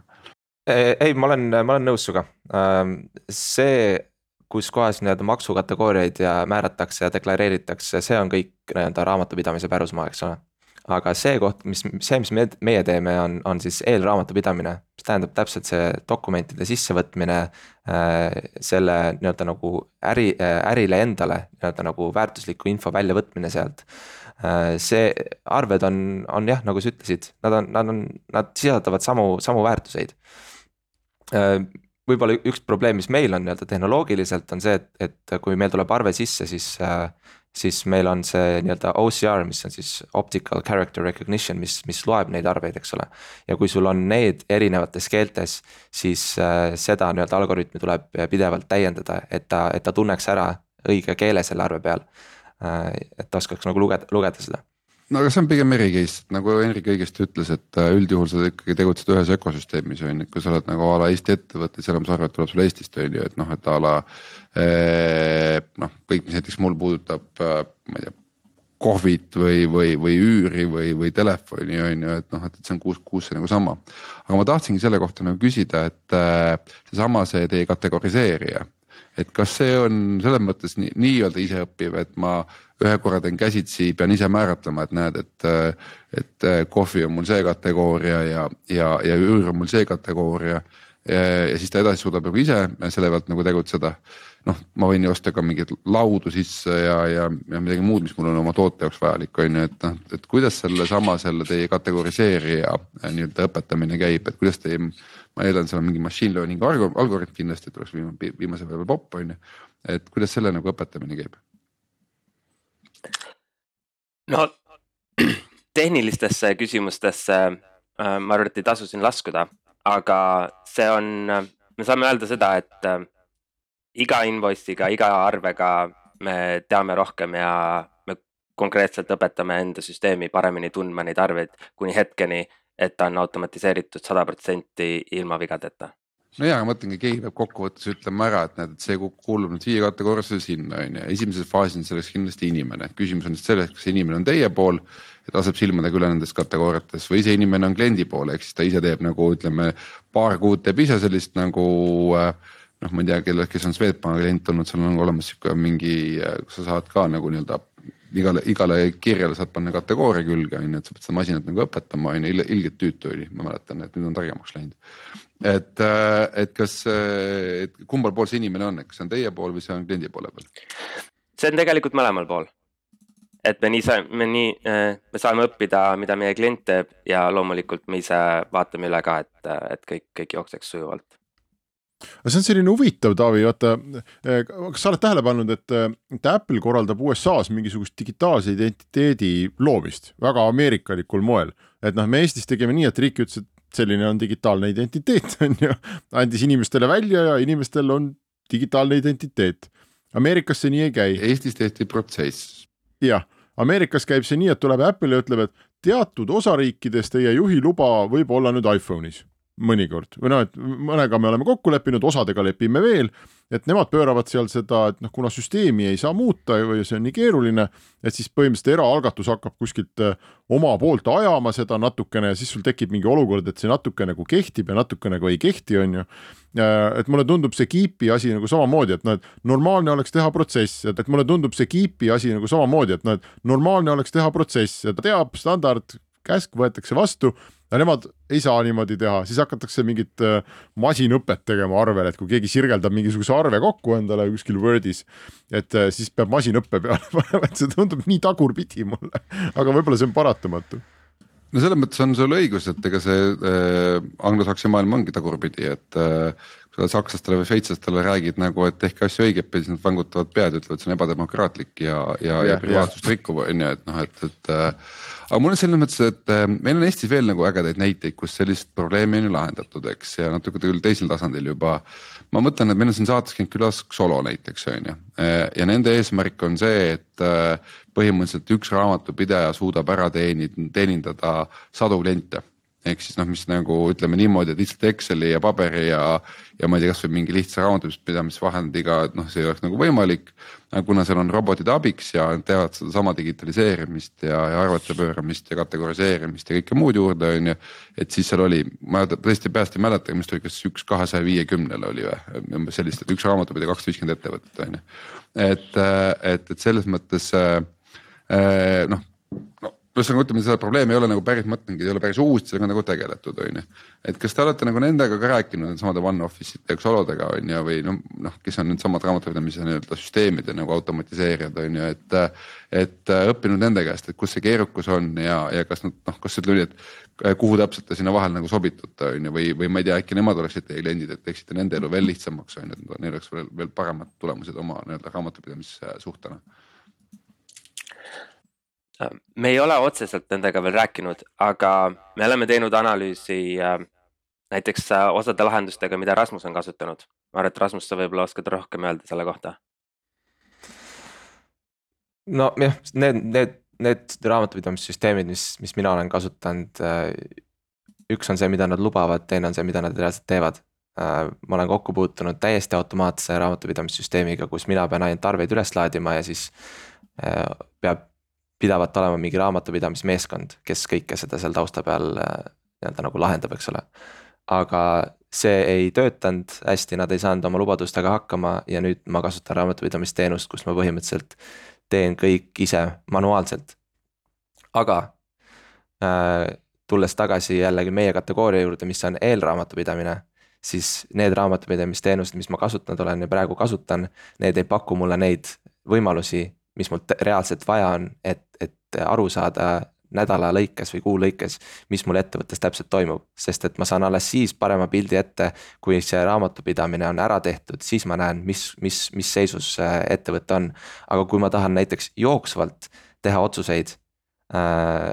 ei, ma olen, ma olen nõus sinuga, ähm, see, kus kohas nii-öelda maksukategooriaid ja määratakse ja deklareeritakse, see on kõik nii-öelda raamatupidamise pärusmaa, eks ole aga see koht, mis, see, mis me, meie teeme, on, on siis eelraamatupidamine, mis tähendab täpselt see dokumentide sissevõtmine äh,. selle nii-öelda nagu äri äh,, ärile endale nii-öelda nagu väärtusliku info väljavõtmine sealt äh,. see arved on, on jah, nagu sa ütlesid, nad on, nad on, nad sisaldavad samu, samu väärtuseid äh, võib-olla üks probleem, mis meil on nii-öelda tehnoloogiliselt on see, et, et kui meil tuleb arve sisse, siis äh, siis meil on see nii-öelda OCR, mis on siis optical character recognition, mis, mis loeb neid arveid, eks ole. ja kui sul on need erinevates keeltes, siis äh, seda nii-öelda algoritmi tuleb pidevalt täiendada, et ta, et ta tunneks ära õige keele selle arve peal äh,. et oskaks nagu lugeda, lugeda seda no aga see on pigem eri case, nagu Henrik õigesti ütles, et äh, üldjuhul sa ikkagi tegutsed ühes ökosüsteemis on ju, et kui sa oled nagu a la Eesti ettevõte, siis enamus arvet tuleb sul Eestist on ju, et noh, et a la. Eh, noh, kõik, mis näiteks mul puudutab, äh, ma ei tea kohvit või, või, või üüri või, või telefoni on ju, et noh, et see on kuus, kuus see nagu sama. aga ma tahtsingi selle kohta nagu küsida, et seesama see teie kategoriseerija et kas see on selles mõttes nii, nii-öelda iseõppiv, et ma ühe korra teen käsitsi, pean ise määratlema, et näed, et, et kohvi on mul see kategooria ja, ja, ja üür on mul see kategooria. ja siis ta edasi suudab nagu ise selle pealt nagu tegutseda. noh, ma võin ju osta ka mingeid laudu sisse ja, ja, ja midagi muud, mis mul on oma toote jaoks vajalik, on ju, et noh, et kuidas sellesama selle teie kategoriseerija nii-öelda õpetamine käib, et kuidas teie ma eeldan, seal on mingi machine learning algoritm kindlasti, et oleks viimase peale popp on ju, et kuidas selle nagu õpetamine käib? no tehnilistesse küsimustesse äh, ma arvan, et ei tasu siin laskuda, aga see on, me saame öelda seda, et äh, iga invoice'iga, iga arvega me teame rohkem ja me konkreetselt õpetame enda süsteemi paremini tundma neid arveid kuni hetkeni, et ta on automatiseeritud sada protsenti ilma vigadeta no ja ma mõtlengi, keegi peab kokkuvõttes ütlema ära, et näed, et see kuulub nüüd viie kategooriasse sinna on ju, esimeses faasis on selleks kindlasti inimene, küsimus on selles, kas inimene on teie pool. ja laseb silmadega üle nendes kategooriates või see inimene on kliendi pool, ehk siis ta ise teeb nagu ütleme paar kuud teeb ise sellist nagu äh, noh, ma ei tea, kelle, kes on Swedbanki klient olnud, seal on olemas sihuke mingi, äh, kus sa saad ka nagu nii-öelda igale, igale kirjale saad panna kategooria külge on ju, et sa pead seda masinat nagu õpetama on ju, ilgelt tüütu oli, ma mäletan, et nüüd on targemaks läinud. et, äh, et kas, äh, et kumbal pool see inimene on, et kas see on teie pool või see on kliendi poole peal? see on tegelikult mõlemal pool. et me nii saame, me nii, äh, me saame õppida, mida meie klient teeb ja loomulikult me ise vaatame üle ka, et, et kõik, kõik jookseks sujuvalt aga see on selline huvitav, Taavi, vaata, eh, kas sa oled tähele pannud, et, eh, et Apple korraldab USA-s mingisugust digitaalse identiteedi loomist väga ameerikalikul moel, et noh, me Eestis tegime nii, et riik ütles, et selline on digitaalne identiteet, on ju, andis inimestele välja ja inimestel on digitaalne identiteet. Ameerikas see nii ei käi. Eestis tehti protsess. jah, Ameerikas käib see nii, et tuleb Apple ja ütleb, et teatud osariikides teie juhiluba võib olla nüüd iPhone'is mõnikord või noh, et mõnega me oleme kokku leppinud, osadega lepime veel, et nemad pööravad seal seda, et noh, kuna süsteemi ei saa muuta või see on nii keeruline, et siis põhimõtteliselt eraalgatus hakkab kuskilt äh, oma poolt ajama seda natukene ja siis sul tekib mingi olukord, et see natuke nagu kehtib ja natuke nagu ei kehti, on ju. et mulle tundub see Keepi asi nagu samamoodi, et noh, et normaalne oleks teha protsess, et, et mulle tundub see Keepi asi nagu samamoodi, et noh, et normaalne oleks teha protsess ta teab standard, käsk võetakse vastu ja nemad ei saa niimoodi teha, siis hakatakse mingit äh, masinõpet tegema arvel, et kui keegi sirgeldab mingisuguse arve kokku endale kuskil Wordis, et äh, siis peab masinõppe peale panema, et see tundub nii tagurpidi mulle, aga võib-olla see on paratamatu. No selles mõttes on sul õigus, et ega see äh, anglosaksi maailm ongi tagurpidi, et äh, sa sakslastele või šveitslastele räägid nagu, et tehke asju õigetpidi, siis nad vangutavad pead, ütlevad, see on ebademokraatlik ja, ja, ja, ja privaatsust rikkuv on ju, et noh, et, et äh, aga mul on selles mõttes, et äh, meil on Eestis veel nagu ägedaid näiteid, kus sellist probleemi on ju lahendatud, eks ja natuke küll teisel tasandil juba. ma mõtlen, et meil on siin saates käinud külas Xolo näiteks on ju äh, ja nende eesmärk on see, et põhimõtteliselt üks raamatupidaja suudab ära teenida, teenindada sadu kliente ehk siis noh, mis nagu ütleme niimoodi, et lihtsalt Exceli ja paberi ja, ja ma ei tea, kasvõi mingi lihtsa raamatupidamisvahendiga, noh, see ei oleks nagu võimalik. kuna seal on robotid abiks ja teevad sedasama digitaliseerimist ja, ja arvete pööramist ja kategoriseerimist ja kõike muud juurde, on ju. et siis seal oli, ma tõesti peast ei mäleta, mis ta oli, kas üks kahesaja viiekümnele oli või, umbes sellist, et üks raamatupidaja kakssada viiskümmend ettevõtet on ju. et, et, et selles mõttes äh, noh, no ühesõnaga ütleme, seda probleemi ei ole nagu päris, ma mõtlengi, ei ole päris uus, sellega on nagu tegeletud, on ju. et kas te olete nagu nendega ka rääkinud, nendesamade one-office'ite, eks oludega on ju, või noh, noh, kes on needsamad raamatupidamise nii-öelda süsteemide nagu automatiseerijad on ju, et. et õppinud nende käest, et kus see keerukus on ja, ja kas nad noh, kas ütleme nii, et kuhu täpselt te sinna vahele nagu sobitute, on ju, või, või ma ei tea, äkki nemad oleksid teie kliendid, et teeksite nende elu veel lihtsamaks, on ju, et neil oleks veel, veel paremad tulemused oma nii-öelda raamatupidamissuhtena me ei ole otseselt nendega veel rääkinud, aga me oleme teinud analüüsi äh, näiteks äh, osade lahendustega, mida Rasmus on kasutanud. ma arvan, et Rasmus, sa võib-olla oskad rohkem öelda selle kohta. nojah, need, need, need raamatupidamissüsteemid, mis, mis mina olen kasutanud. Äh, üks on see, mida nad lubavad, teine on see, mida nad reaalselt teevad. ma olen kokku puutunud täiesti automaatse raamatupidamissüsteemiga, kus mina pean ainult arveid üles laadima ja siis peab pidavat olema mingi raamatupidamismeeskond, kes kõike seda seal tausta peal äh, nii-öelda nagu lahendab, eks ole. aga see ei töötanud hästi, nad ei saanud oma lubadustega hakkama ja nüüd ma kasutan raamatupidamisteenust, kus ma põhimõtteliselt teen kõik ise manuaalselt. aga äh, tulles tagasi jällegi meie kategooria juurde, mis on eelraamatupidamine siis need raamatupidamisteenused, mis ma kasutanud olen ja praegu kasutan, need ei paku mulle neid võimalusi, mis mul reaalselt vaja on, et, et aru saada nädala lõikes või kuu lõikes, mis mul ettevõttes täpselt toimub, sest et ma saan alles siis parema pildi ette, kui see raamatupidamine on ära tehtud, siis ma näen, mis, mis, mis seisus ettevõte on. aga kui ma tahan näiteks jooksvalt teha otsuseid äh,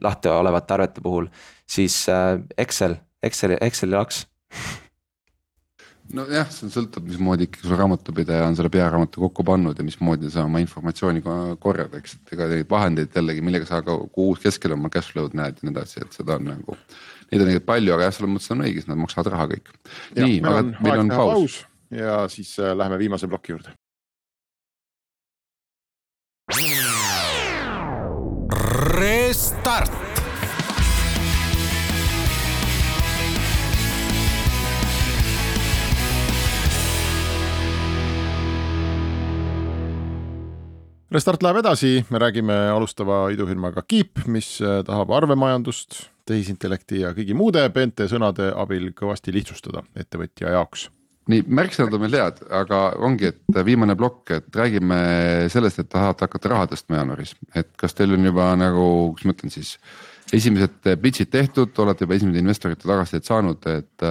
lahti olevate arvete puhul, siis Excel, Exceli, Exceli laks nojah, see sõltub, mismoodi ikkagi sul raamatupidaja on selle pearaamatu kokku pannud ja mismoodi sa oma informatsiooni korjad, eks, et ega neid vahendeid jällegi, millega sa ka kuus keskel oma cash flow'd näed ja nii edasi, et seda on nagu. Neid on tegelikult palju, aga jah, selles mõttes on õige, sest nad maksavad raha kõik. nii, aga meil on paus. paus ja siis äh, läheme viimase ploki juurde. Restart Restart läheb edasi, me räägime alustava idufirmaga Keep, mis äh, tahab arvemajandust, tehisintellekti ja kõigi muude peente sõnade abil kõvasti lihtsustada ettevõtja jaoks. Nii, märksõnad on meil head, aga ongi, et viimane plokk, et räägime sellest, et tahate hakata raha tõstma jaanuaris, et kas teil on juba nagu, kuidas ma ütlen siis esimesed pitch'id tehtud, olete juba esimesed investorite tagasisidet saanud, et,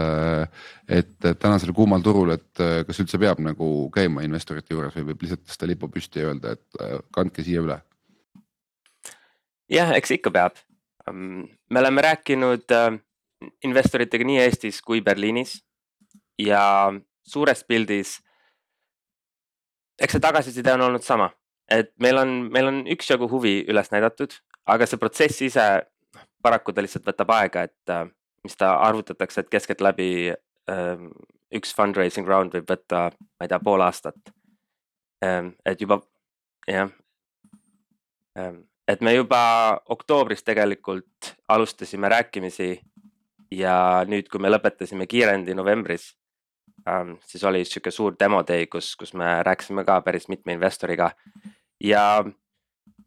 et tänasel kuumal turul, et kas üldse peab nagu käima investorite juures või võib lihtsalt tõsta lipu püsti ja öelda, et kandke siia üle? jah, eks ikka peab. me oleme rääkinud investoritega nii Eestis kui Berliinis ja suures pildis. eks see tagasiside on olnud sama, et meil on, meil on üksjagu huvi üles näidatud, aga see protsess ise paraku ta lihtsalt võtab aega, et äh, mis ta arvutatakse, et keskeltläbi ähm, üks fundraising round võib võtta, ma ei tea, pool aastat. Ähm, et juba jah, ähm, et me juba oktoobris tegelikult alustasime rääkimisi ja nüüd, kui me lõpetasime kiirendi novembris, siis oli sihuke suur demo day, kus, kus me rääkisime ka päris mitme investoriga ja,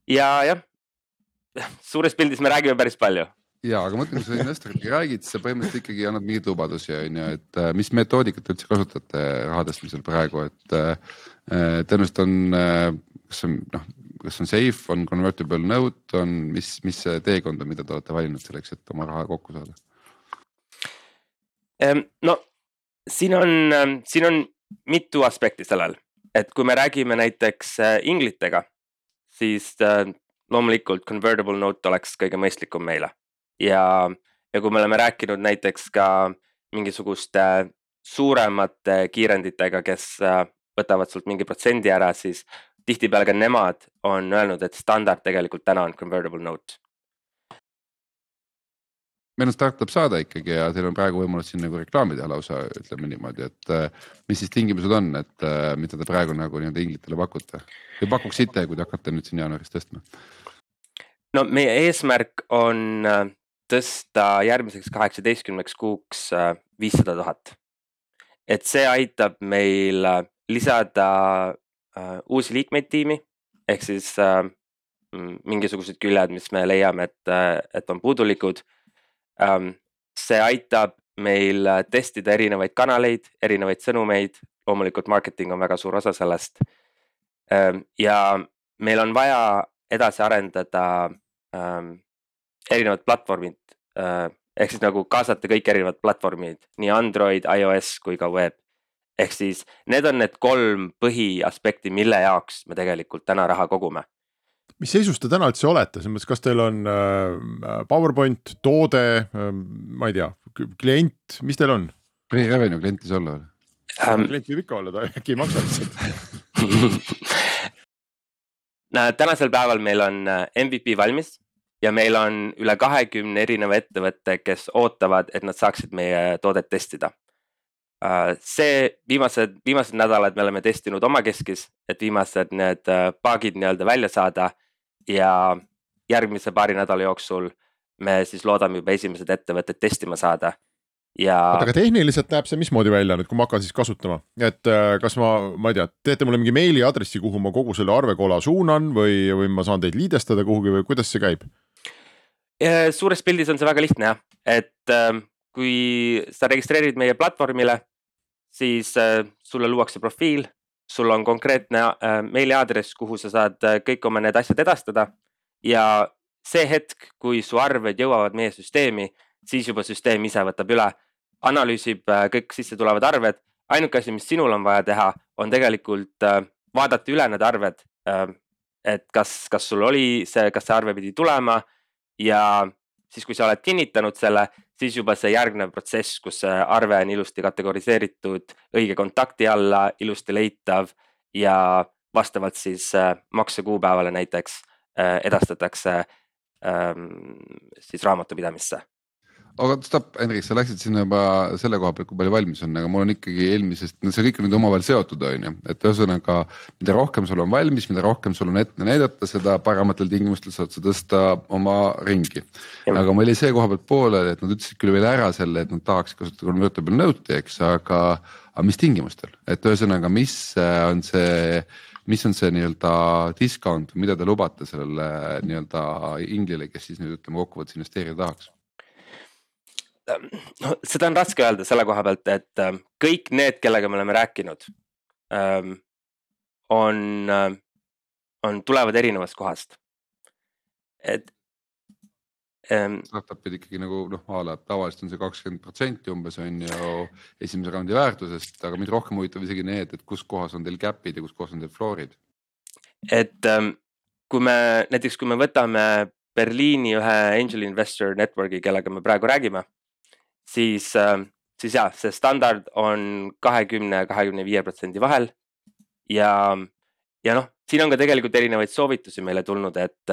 ja jah suures pildis me räägime päris palju. ja, aga ma mõtlen, kui sa investoritega räägid, siis sa põhimõtteliselt ikkagi annad mingeid lubadusi, on ju, et äh, mis metoodikat te üldse kasutate raha tõstmisel praegu, et äh, äh, tõenäoliselt on, kas on noh, kas on safe, on convertible note, on, mis, mis see teekond on, mida te olete valinud selleks, et oma raha kokku saada? no siin on, siin on mitu aspekti sellel, et kui me räägime näiteks inglitega, siis loomulikult convertible note oleks kõige mõistlikum meile. Ja, ja kui me oleme rääkinud näiteks ka mingisuguste suuremate kiirenditega, kes äh, võtavad sult mingi protsendi ära, siis tihtipeale ka nemad on öelnud, et standard tegelikult täna on convertible note. Meil on startup saade ikkagi ja teil on praegu võimalus siin nagu reklaami teha lausa, ütleme niimoodi, et äh, mis siis tingimused on, et äh, mida te praegu nagu nii-öelda inglitele pakute? Või pakuksite, kui te hakkate nüüd siin jaanuaris tõstma? No meie eesmärk on äh, tõsta järgmiseks kaheksateistkümneks kuuks äh, viissada tuhat. et see aitab meil äh, lisada uusi liikmeid tiimi ehk siis mingisugused küljed, mis me leiame, et, et on puudulikud. Ähm, see aitab meil testida erinevaid kanaleid, erinevaid sõnumeid, loomulikult marketing on väga suur osa sellest. Ähm, ja meil on vaja edasi arendada ähm, erinevad platvormid äh, ehk siis nagu kaasata kõik erinevad platvormid, nii Android, iOS kui ka web. ehk siis need on need kolm põhiaspekti, mille jaoks me tegelikult täna raha kogume. mis seisus te täna üldse olete, selles mõttes, kas teil on äh, PowerPoint, toode äh,, ma ei tea, klient, mis teil on? Pre-revenue klient ei saa olla veel um,? klient võib ikka olla, ta äkki ei maksa lihtsalt tänasel päeval meil on äh, MVP valmis ja meil on üle kahekümne erineva ettevõtte, kes ootavad, et nad saaksid meie toodet testida. Äh, see viimased, viimased nädalad me oleme testinud omakeskis, et viimased need äh, nii-öelda välja saada ja järgmise paari nädala jooksul me siis loodame juba esimesed ettevõtted testima saada ja. oota, aga tehniliselt näeb see mismoodi välja nüüd, kui ma hakkan siis kasutama, et äh, kas ma, ma ei tea, teete mulle mingi meiliaadressi, kuhu ma kogu selle arvekola suunan või, või ma saan teid liidestada kuhugi või kuidas see käib? Suures pildis on see väga lihtne jah, et ähm, kui sa registreerid meie platvormile, siis äh, sulle luuakse profiil, sul on konkreetne äh, meiliaadress, kuhu sa saad kõik oma need asjad edastada ja see hetk, kui su arved jõuavad meie süsteemi siis juba süsteem ise võtab üle, analüüsib äh, kõik sisse tulevad arved. ainuke asi, mis sinul on vaja teha, on tegelikult äh, vaadata üle need arved. Äh, et kas, kas sul oli see, kas see arve pidi tulema, ja siis, kui sa oled kinnitanud selle, siis juba see järgnev protsess, kus see arve on ilusti kategoriseeritud õige kontakti alla, ilusti leitav ja vastavalt siis äh, maksekuupäevale näiteks äh, edastatakse ähm, siis raamatupidamisse aga stopp, Hendrik, sa läksid sinna juba selle koha pealt, kui palju valmis on, aga mul on ikkagi eelmisest, no see kõik on nüüd omavahel seotud, on ju, et ühesõnaga. mida rohkem sul on valmis, mida rohkem sul on ette näidata, seda parematel tingimustel saad sa tõsta oma ringi. aga mul jäi see koha pealt pooleli, et nad ütlesid küll veel ära selle, et nad tahaks kasutada convertible note'i, eks, aga, aga mis tingimustel, et ühesõnaga, mis on see mis on see nii-öelda discount, mida te lubate sellele nii-öelda inglile, kes siis nüüd ütleme kokkuvõttes investeerida tahaks? No seda on raske öelda selle koha pealt, et ähm, kõik need, kellega me oleme rääkinud, ähm, on, on, tulevad erinevast kohast. et. Startup'id ikkagi nagu noh, a la tavaliselt on see kakskümmend protsenti umbes on ju esimese raundi väärtusest, aga mind rohkem huvitab isegi need, et kus kohas on teil cap'id ja kus kohas on teil floor'id. et kui me näiteks, kui me võtame Berliini ühe angel investor network'i, kellega me praegu räägime siis, ähm, siis jah, see standard on kahekümne, kahekümne viie protsendi vahel. ja, ja noh, siin on ka tegelikult erinevaid soovitusi meile tulnud, et,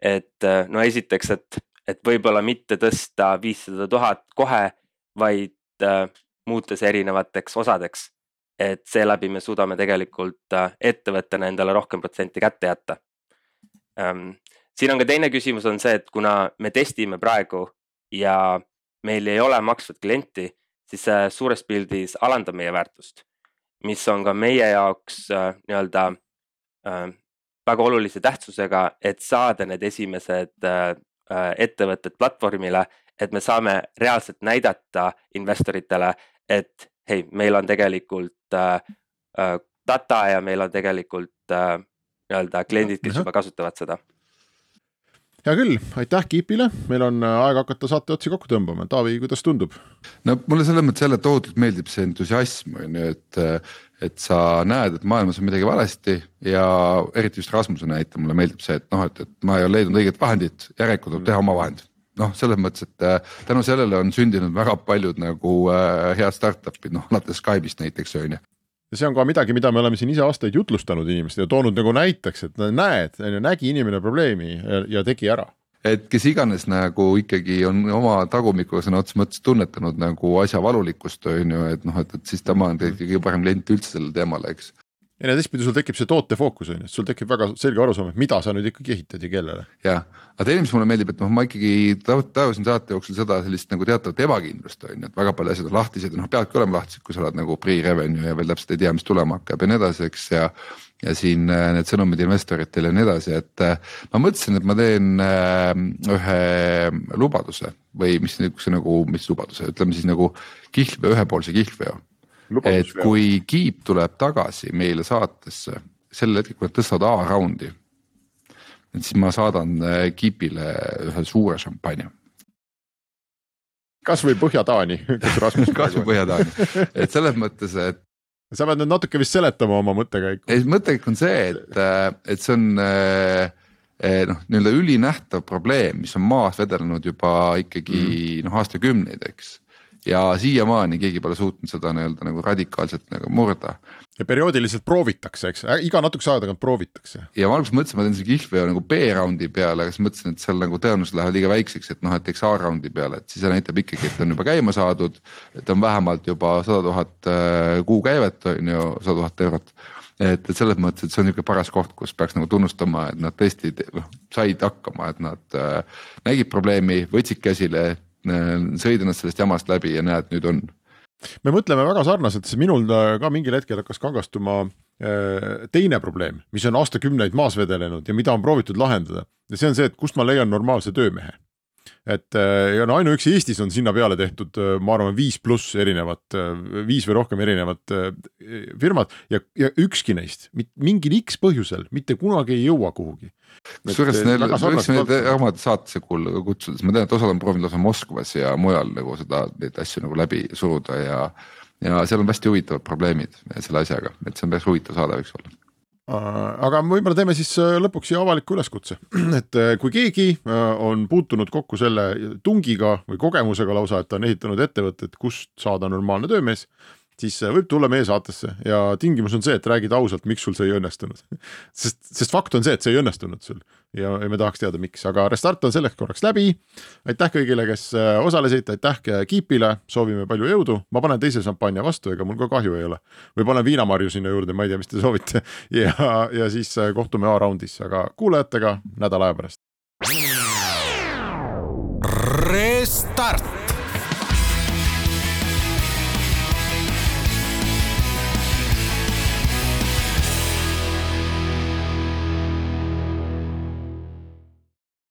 et no esiteks, et, et võib-olla mitte tõsta viissada tuhat kohe, vaid äh, muuta see erinevateks osadeks. et seeläbi me suudame tegelikult äh, ettevõttena endale rohkem protsenti kätte jätta ähm,. siin on ka teine küsimus on see, et kuna me testime praegu ja meil ei ole maksvat klienti, siis see suures pildis alandab meie väärtust, mis on ka meie jaoks äh, nii-öelda äh, väga olulise tähtsusega, et saada need esimesed äh, ettevõtted platvormile, et me saame reaalselt näidata investoritele, et hei, meil on tegelikult data ja meil on tegelikult nii-öelda kliendid, kes juba kasutavad seda hea küll, aitäh Kipile, meil on äh, aeg hakata saate otsi kokku tõmbama, Taavi, kuidas tundub? no mulle selles mõttes jälle tohutult meeldib see entusiasm on ju, et, et sa näed, et maailmas on midagi valesti ja eriti just Rasmuse näitel mulle meeldib see, et noh, et, et ma ei ole leidnud õiget vahendit, järelikult tuleb teha oma vahend. Noh, selles mõttes, et äh, tänu sellele on sündinud väga paljud nagu äh, head startup'id, noh alates Skype'ist näiteks on ju ja see on ka midagi, mida me oleme siin ise aastaid jutlustanud inimestele ja toonud nagu näiteks, et näed, nägi inimene probleemi ja, ja tegi ära. Et kes iganes nagu ikkagi on oma tagumikuga sõna otseses mõttes tunnetanud nagu asja valulikkust on ju, et noh, et, et siis tema on tegelikult kõige parem klient üldse sellele teemale, eks ja teistpidi sul tekib see toote fookus on ju, sul tekib väga selge arusaam, et mida sa nüüd ikkagi ehitad ja kellele. jah, aga teine, mis mulle meeldib, et noh, ma ikkagi tajusin saate jooksul seda sellist nagu teatavat ebakindlust on ju, et väga palju asjad on lahtised ja noh, peavadki olema lahtised, kui sa oled nagu pre-revenue ja veel täpselt ei tea, mis tulema hakkab ja nii edasi, eks ja. ja siin äh, need sõnumid investoritele ja nii edasi, et äh, ma mõtlesin, et ma teen äh, ühe lubaduse või mis niisuguse nagu, mis lubaduse, ütleme siis nagu kihlveo, ühepoolse kihlveo et kui Kiip tuleb tagasi meile saatesse sel hetkel, kui nad tõstavad A-raundi. et siis ma saadan äh, Kiipile ühe suure šampanja. kasvõi Põhja-Taani, kus Rasmus kasvõi Põhja-Taani, et selles mõttes, et. sa pead nüüd natuke vist seletama oma mõttekäiku. ei, mõttekäik on see, et, äh, et see on äh, noh, nii-öelda ülinähtav probleem, mis on maas vedelenud juba ikkagi mm. noh, aastakümneid, eks ja siiamaani keegi pole suutnud seda nii-öelda nagu radikaalselt nagu murda. ja perioodiliselt proovitakse, eks, iga natukese aja tagant proovitakse. ja ma alguses mõtlesin, ma teen selle kihlveo nagu B-raundi peale, aga siis mõtlesin, et seal nagu tõenäosus läheb liiga väikseks, et noh, et teeks A-raundi peale, et siis see näitab ikkagi, et on juba käima saadud. et on vähemalt juba sada tuhat äh, kuukäivet on ju, sada tuhat eurot et, et selles mõttes, et see on niisugune paras koht, kus peaks nagu tunnustama, et nad tõesti noh said hakkama, et nad äh, nägid probleemi, võtsid käsile sõid ennast sellest jamast läbi ja näed, nüüd on. me mõtleme väga sarnaselt, sest minul ka mingil hetkel hakkas kangastuma äh, teine probleem, mis on aastakümneid maas vedelenud ja mida on proovitud lahendada ja see on see, et kust ma leian normaalse töömehe et äh, ja no ainuüksi Eestis on sinna peale tehtud, ma arvan, viis pluss erinevat, viis või rohkem erinevat firmat ja, ja ükski neist mingil X põhjusel mitte kunagi ei jõua kuhugi kusjuures neil, võiksime neid omad saatesse kutsuda, sest ma tean, et osad on proovinud lausa Moskvas ja mujal nagu seda, neid asju nagu läbi suruda ja. ja seal on hästi huvitavad probleemid selle asjaga, et see on päris huvitav saade, võiks olla aga võib-olla teeme siis äh, lõpuks siia avaliku üleskutse, et äh, kui keegi on puutunud kokku selle tungiga või kogemusega lausa, et ta on ehitanud ettevõtet, kust saada normaalne töömees siis äh, võib tulla meie saatesse ja tingimus on see, et räägid ausalt, miks sul see ei õnnestunud. sest, sest fakt on see, et see ei õnnestunud sul ja, ja me tahaks teada, miks, aga restart on selleks korraks läbi. aitäh kõigile, kes äh, osalesid, aitäh Kiipile, soovime palju jõudu, ma panen teise šampanja vastu, ega mul ka kahju ei ole. või panen viinamarju sinna juurde, ma ei tea, mis te soovite ja, ja siis äh, kohtume A-raundis, aga kuulajatega nädala aja pärast. Restart